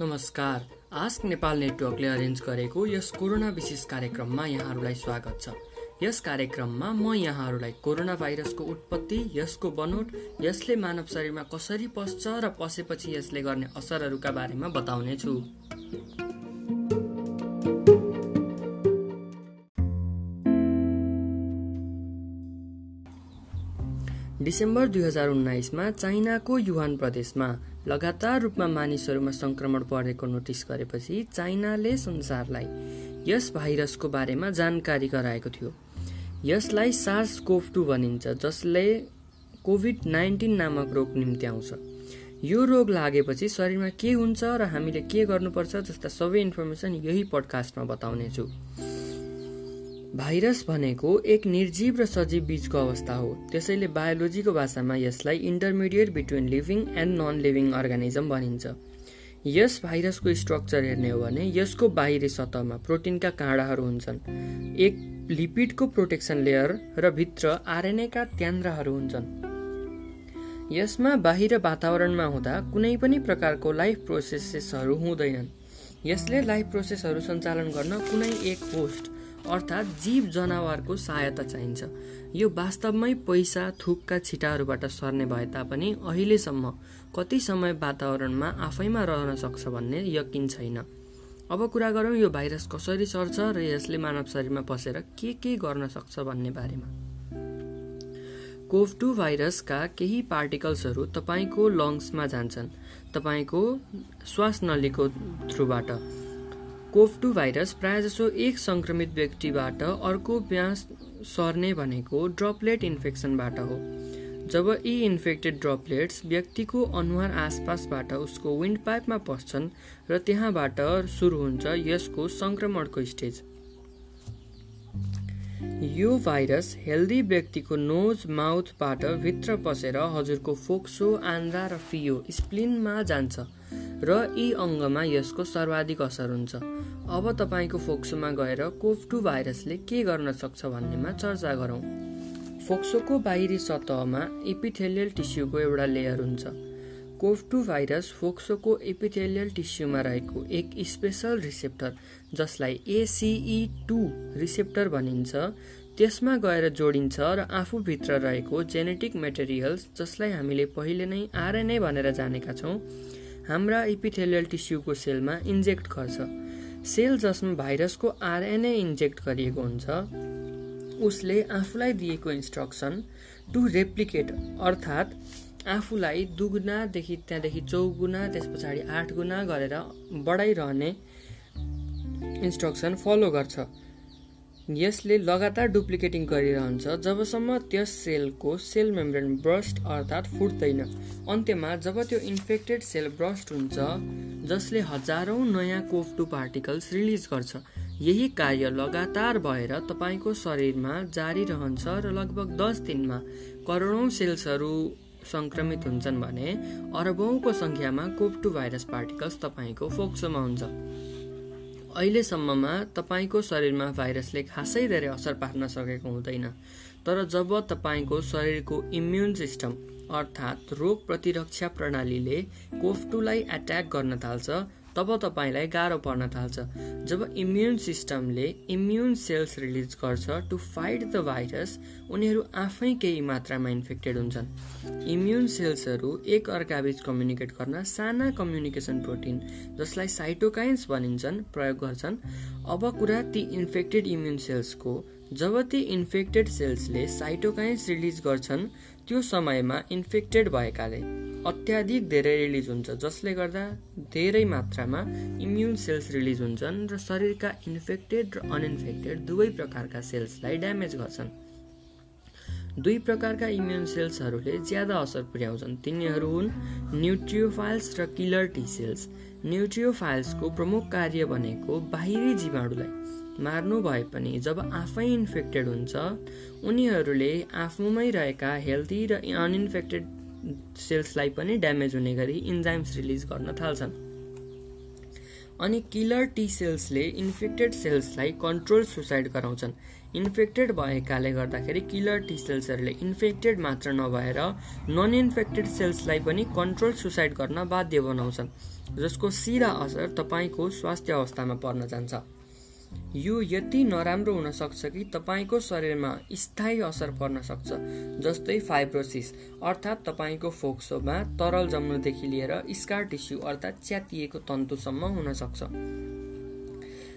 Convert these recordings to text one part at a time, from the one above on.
नमस्कार। आस्क नेपाल नेटवर्कले अरेन्ज गरेको यस कोरोना विशेष कार्यक्रममा यहाँहरूलाई स्वागत छ। यस कार्यक्रममा म यहाँहरूलाई कोरोना भाइरसको उत्पत्ति यसको बनोट यसले मानव शरीरमा कसरी पस्छ र पसेपछि यसले गर्ने असरहरूका बारेमा बताउनेछु। डिसेम्बर दुई हजार उन्नाइसमा चाइनाको युहान प्रदेशमा लगातार रूपमा मानिसहरूमा संक्रमण बढेको नोटिस गरेपछि चाइनाले संसारलाई यस भाइरसको बारेमा जानकारी गराएको थियो। यसलाई सार्स कोभ टू भनिन्छ जसले कोभिड नाइन्टिन नामक रोग निम्ति आउँछ यो रोग लागेपछि शरीरमा के हुन्छ र हामीले के गर्नुपर्छ जस्ता सबै इन्फर्मेसन यही पडकास्टमा बताउनेछु। भाइरस भनेको एक निर्जीव र सजीव बीचको अवस्था हो। त्यसैले बायोलोजीको भाषामा यसलाई intermediate between living and non living organism भनिन्छ। यस भाइरसको स्ट्रक्चर हेर्ने हो भने यसको बाहिरी सतहमा प्रोटिनका काँडाहरू हुन्छन्। एक लिपिडको प्रोटेक्सन लेयर र भित्र आरएनएका त्यान्द्राहरू हुन्छन्। यसमा बाहिर वातावरणमा हुँदा कुनै पनि प्रकारको लाइफ प्रोसेसेसहरू हुँदैनन्। यसले लाइफ प्रोसेसहरू सञ्चालन गर्न कुनै एक होस्ट अर्थात् जीव जनावरको सहायता चाहिन्छ। यो वास्तवमै पैसा थुकका छिटाहरूबाट सर्ने भए तापनि अहिलेसम्म कति समय वातावरणमा आफैमा रहन सक्छ भन्ने यकिन छैन। अब कुरा गरौँ यो भाइरस कसरी सर्छ र यसले मानव शरीरमा पसेर के के गर्न सक्छ भन्ने बारेमा। कोभ टू भाइरसका केही पार्टिकल्सहरू तपाईँको लङ्समा जान्छन्। तपाईँको श्वास नलीको थ्रुबाट। कोभ टू भाइरस प्रायःजसो एक सङ्क्रमित व्यक्तिबाट अर्को ब्यास सर्ने भनेको ड्रपलेट इन्फेक्सनबाट हो। जब यी इन्फेक्टेड ड्रपलेट्स व्यक्तिको अनुहार आसपासबाट उसको विन्ड पाइपमा पस्छन् र त्यहाँबाट सुरु हुन्छ यसको सङ्क्रमणको स्टेज। यो भाइरस हेल्दी व्यक्तिको नोज माउथबाट भित्र पसेर हजुरको फोक्सो आन्द्रा र फियो स्प्लिनमा जान्छ। र यी अङ्गमा यसको सर्वाधिक असर हुन्छ। अब तपाईँको फोक्सोमा गएर कोभ टू भाइरसले के गर्न सक्छ भन्नेमा चर्चा गरौँ। फोक्सोको बाहिरी सतहमा एपिथेलियल टिस्युको एउटा लेयर हुन्छ। कोभ टू भाइरस फोक्सोको एपिथेलियल टिस्युमा रहेको एक स्पेसल रिसेप्टर जसलाई एसिई टू रिसेप्टर भनिन्छ त्यसमा गएर जोडिन्छ र आफूभित्र रहेको जेनेटिक मेटेरियल्स जसलाई हामीले पहिले नै आरएनए भनेर जानेका छौँ। हाम्रा इपिथेलियल टिस्युको सेलमा इन्जेक्ट गर्छ। सेल जसमा भाइरसको आरएनए इन्जेक्ट गरिएको हुन्छ उसले आफूलाई दिएको इन्स्ट्रक्सन टु रेप्लिकेट अर्थात् आफूलाई दुगुनादेखि त्यहाँदेखि चौगुना त्यस पछाडि आठ गुना गरेर बढाइरहने इन्स्ट्रक्सन फलो गर्छ। यसले लगातार डुप्लिकेटिङ गरिरहन्छ जबसम्म त्यस सेलको सेल मेम्ब्रेन ब्रस्ट अर्थात् फुट्दैन। अन्त्यमा जब त्यो इन्फेक्टेड सेल ब्रस्ट हुन्छ जसले हजारौँ नयाँ कोभ टू पार्टिकल्स रिलिज गर्छ। यही कार्य लगातार भएर तपाईँको शरीरमा जारी रहन्छ र लगभग दस दिनमा करोडौँ सेल्सहरू सङ्क्रमित हुन्छन् भने अरबौँको सङ्ख्यामा कोभ टू भाइरस पार्टिकल्स तपाईँको फोक्सोमा हुन्छ। अहिलेसम्ममा तपाईँको शरीरमा भाइरसले खासै धेरै असर पार्न सकेको हुँदैन। तर जब तपाईँको शरीरको इम्युन सिस्टम अर्थात् रोग प्रतिरक्षा प्रणालीले कोफ्टुलाई एट्याक गर्न थाल्छ तब तपाईँलाई गाह्रो पर्न थाल्छ। जब इम्युन सिस्टमले इम्युन सेल्स रिलिज गर्छ टु फाइट द भाइरस उनीहरू आफै केही मात्रामा इन्फेक्टेड हुन्छन्। इम्युन सेल्सहरू एक अर्काबीच कम्युनिकेट गर्न साना कम्युनिकेसन प्रोटिन जसलाई साइटोकाइन्स भनिन्छन् प्रयोग गर्छन्। अब कुरा ती इन्फेक्टेड इम्युन सेल्सको जब ती इन्फेक्टेड सेल्सले साइटोकाइन्स रिलिज गर्छन् त्यो समयमा इन्फेक्टेड भएकाले। अत्याधिक धेरै रिलिज हुन्छ जसले गर्दा धेरै मात्रामा इम्युन सेल्स रिलिज हुन्छन् र शरीरका इन्फेक्टेड र अनइन्फेक्टेड दुवै प्रकारका सेल्सलाई ड्यामेज गर्छन्। दुई प्रकारका इम्युन सेल्सहरूले ज्यादा असर पुर्याउँछन्। तिनीहरू हुन् न्युट्रियोफाइल्स र किलर टी सेल्स। न्युट्रियोफाइल्सको प्रमुख कार्य भनेको बाहिरी जीवाणुलाई मार्नु भए पनि जब आफै इन्फेक्टेड हुन्छ उनीहरूले आफूमै रहेका हेल्दी र अनइन्फेक्टेड सेल्सलाई पनि ड्यामेज हुने गरी इन्जाइम्स रिलिज गर्न थाल्छन्। अनि किलर टी सेल्सले इन्फेक्टेड सेल्सलाई कन्ट्रोल सुसाइड गराउँछन्। इन्फेक्टेड भएकाले गर्दाखेरि किलर टी सेल्सहरूले इन्फेक्टेड मात्र नभएर नन इन्फेक्टेड सेल्सलाई पनि कन्ट्रोल सुसाइड गर्न बाध्य बनाउँछन् जसको सिधा असर तपाईँको स्वास्थ्य अवस्थामा पर्न जान्छ। यो यति नराम्रो हुन सक्छ कि तपाईँको शरीरमा स्थायी असर पर्न सक्छ जस्तै फाइब्रोसिस अर्थात् तपाईँको फोक्सोमा तरल जम्नुदेखि लिएर स्कार टिस्यु अर्थात् च्यातिएको तन्तुसम्म हुन सक्छ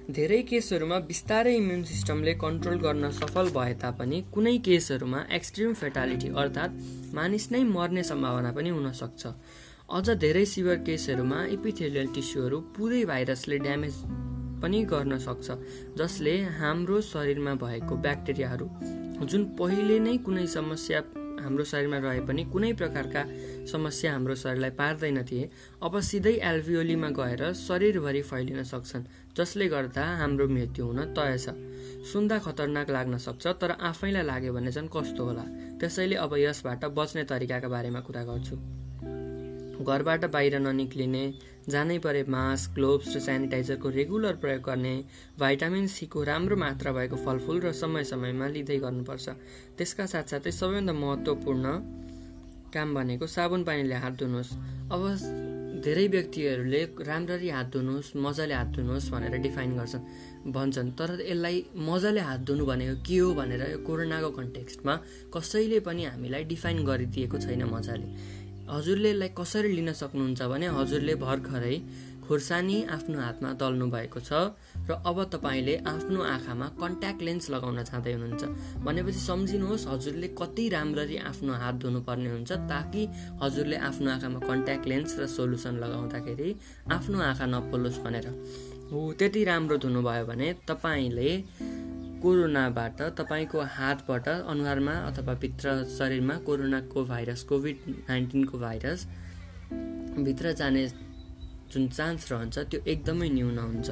धेरै केसहरूमा बिस्तारै इम्युन सिस्टमले कन्ट्रोल गर्न सफल भए तापनि कुनै केसहरूमा एक्सट्रिम फेटालिटी अर्थात् मानिस नै मर्ने सम्भावना पनि हुन सक्छ अझ धेरै सिभर केसहरूमा इपिथेलियल टिस्युहरू पुरै भाइरसले ड्यामेज पनि गर्न सक्छ जसले हाम्रो शरीरमा भएको ब्याक्टेरियाहरू जुन पहिले नै कुनै समस्या हाम्रो शरीरमा रहे पनि कुनै प्रकारका समस्या हाम्रो शरीरलाई पार्दैन थिए अब सिधै एल्भियोलीमा गएर शरीरभरि फैलिन सक्छन् जसले गर्दा हाम्रो मृत्यु हुन तय छ। सुन्दा खतरनाक लाग्न सक्छ तर आफैलाई लाग्यो भने चाहिँ कस्तो होला? त्यसैले अब यसबाट बच्ने तरिकाका बारेमा कुरा गर्छु। घरबाट बाहिर ननिक्लिने जानै परे मास्क ग्लोभ्स र सेनिटाइजरको रेगुलर प्रयोग गर्ने भाइटामिन सीको राम्रो मात्रा भएको फलफुल र समय समयमा लिँदै गर्नुपर्छ। त्यसका साथसाथै सबैभन्दा महत्त्वपूर्ण काम भनेको साबुन पानीले हात धुनुहोस्। अब धेरै व्यक्तिहरूले राम्ररी हात धुनुहोस् मजाले हात धुनुहोस् भनेर डिफाइन गर्छन् भन्छन् तर यसलाई मजाले हात धुनु भनेको के हो भनेर यो कोरोनाको कन्टेक्स्टमा कसैले पनि हामीलाई डिफाइन गरिदिएको छैन मजाले। हजुरले यसलाई कसरी लिन सक्नुहुन्छ भने हजुरले भर्खरै खुर्सानी आफ्नो हातमा दल्नु भएको छ र अब तपाईँले आफ्नो आँखामा कन्ट्याक्ट लेन्स लगाउन चाहँदै हुनुहुन्छ। भनेपछि सम्झिनुहोस् हजुरले कति राम्ररी आफ्नो हात धुनुपर्ने हुन्छ ताकि हजुरले आफ्नो आँखामा कन्ट्याक्ट लेन्स र सोलुसन लगाउँदाखेरि आफ्नो आँखा नपोलोस् भनेर। हो त्यति राम्रो धुनुभयो भने तपाईँले कोरोनाबाट तपाईँको हातबाट अनुहारमा अथवा भित्र शरीरमा कोरोनाको भाइरस कोभिड नाइन्टिनको भाइरस भित्र जाने जुन चान्स रहन्छ त्यो एकदमै न्यून हुन्छ।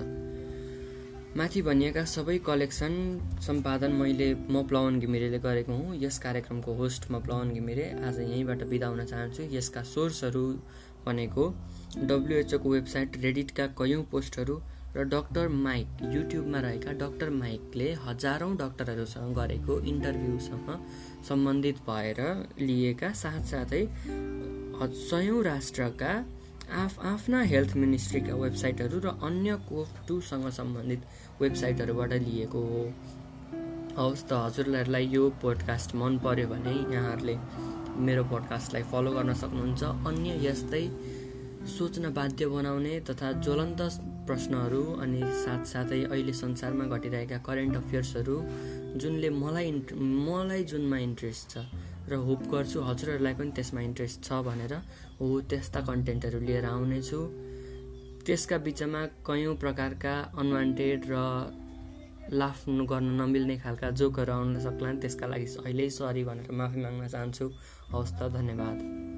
माथि भनिएका सबै कलेक्सन सम्पादन मैले म प्लवन घिमिरेले गरेको हुँ। यस कार्यक्रमको होस्ट म प्लवन घिमिरे आज यहीँबाट बिदा हुन चाहन्छु। यसका सोर्सहरू भनेको डब्लुएचओको वेबसाइट रेडिटका कयौँ पोस्टहरू र डक्टर माइक युट्युबमा रहेका डक्टर माइकले हजारौँ डक्टरहरूसँग गरेको इन्टरभ्यूसँग सम्बन्धित भएर लिएका साथसाथै सयौँ राष्ट्रका आफ आफ्ना हेल्थ मिनिस्ट्रीका वेबसाइटहरू र अन्य कोभ टूसँग सम्बन्धित वेबसाइटहरूबाट लिएको हो। हवस् त हजुरहरूलाई यो पोडकास्ट मन पर्यो भने यहाँहरूले मेरो पोडकास्टलाई फलो गर्न सक्नुहुन्छ। अन्य यस्तै सोच्न बाध्य बनाउने तथा ज्वलन्त प्रश्नहरू अनि साथसाथै अहिले संसारमा घटिरहेका करेन्ट अफेयर्सहरू जुनले मलाई इन्ट मलाई जुनमा इन्ट्रेस्ट छ र होप गर्छु हजुरहरूलाई पनि त्यसमा इन्ट्रेस्ट छ भनेर हो त्यस्ता कन्टेन्टहरू लिएर आउनेछु। त्यसका बिचमा कयौँ प्रकारका अनवान्टेड र लाफ गर्न नमिल्ने खालका जोकहरू आउन सक्लान् त्यसका लागि अहिले सरी भनेर माफी माग्न चाहन्छु। हवस् त धन्यवाद।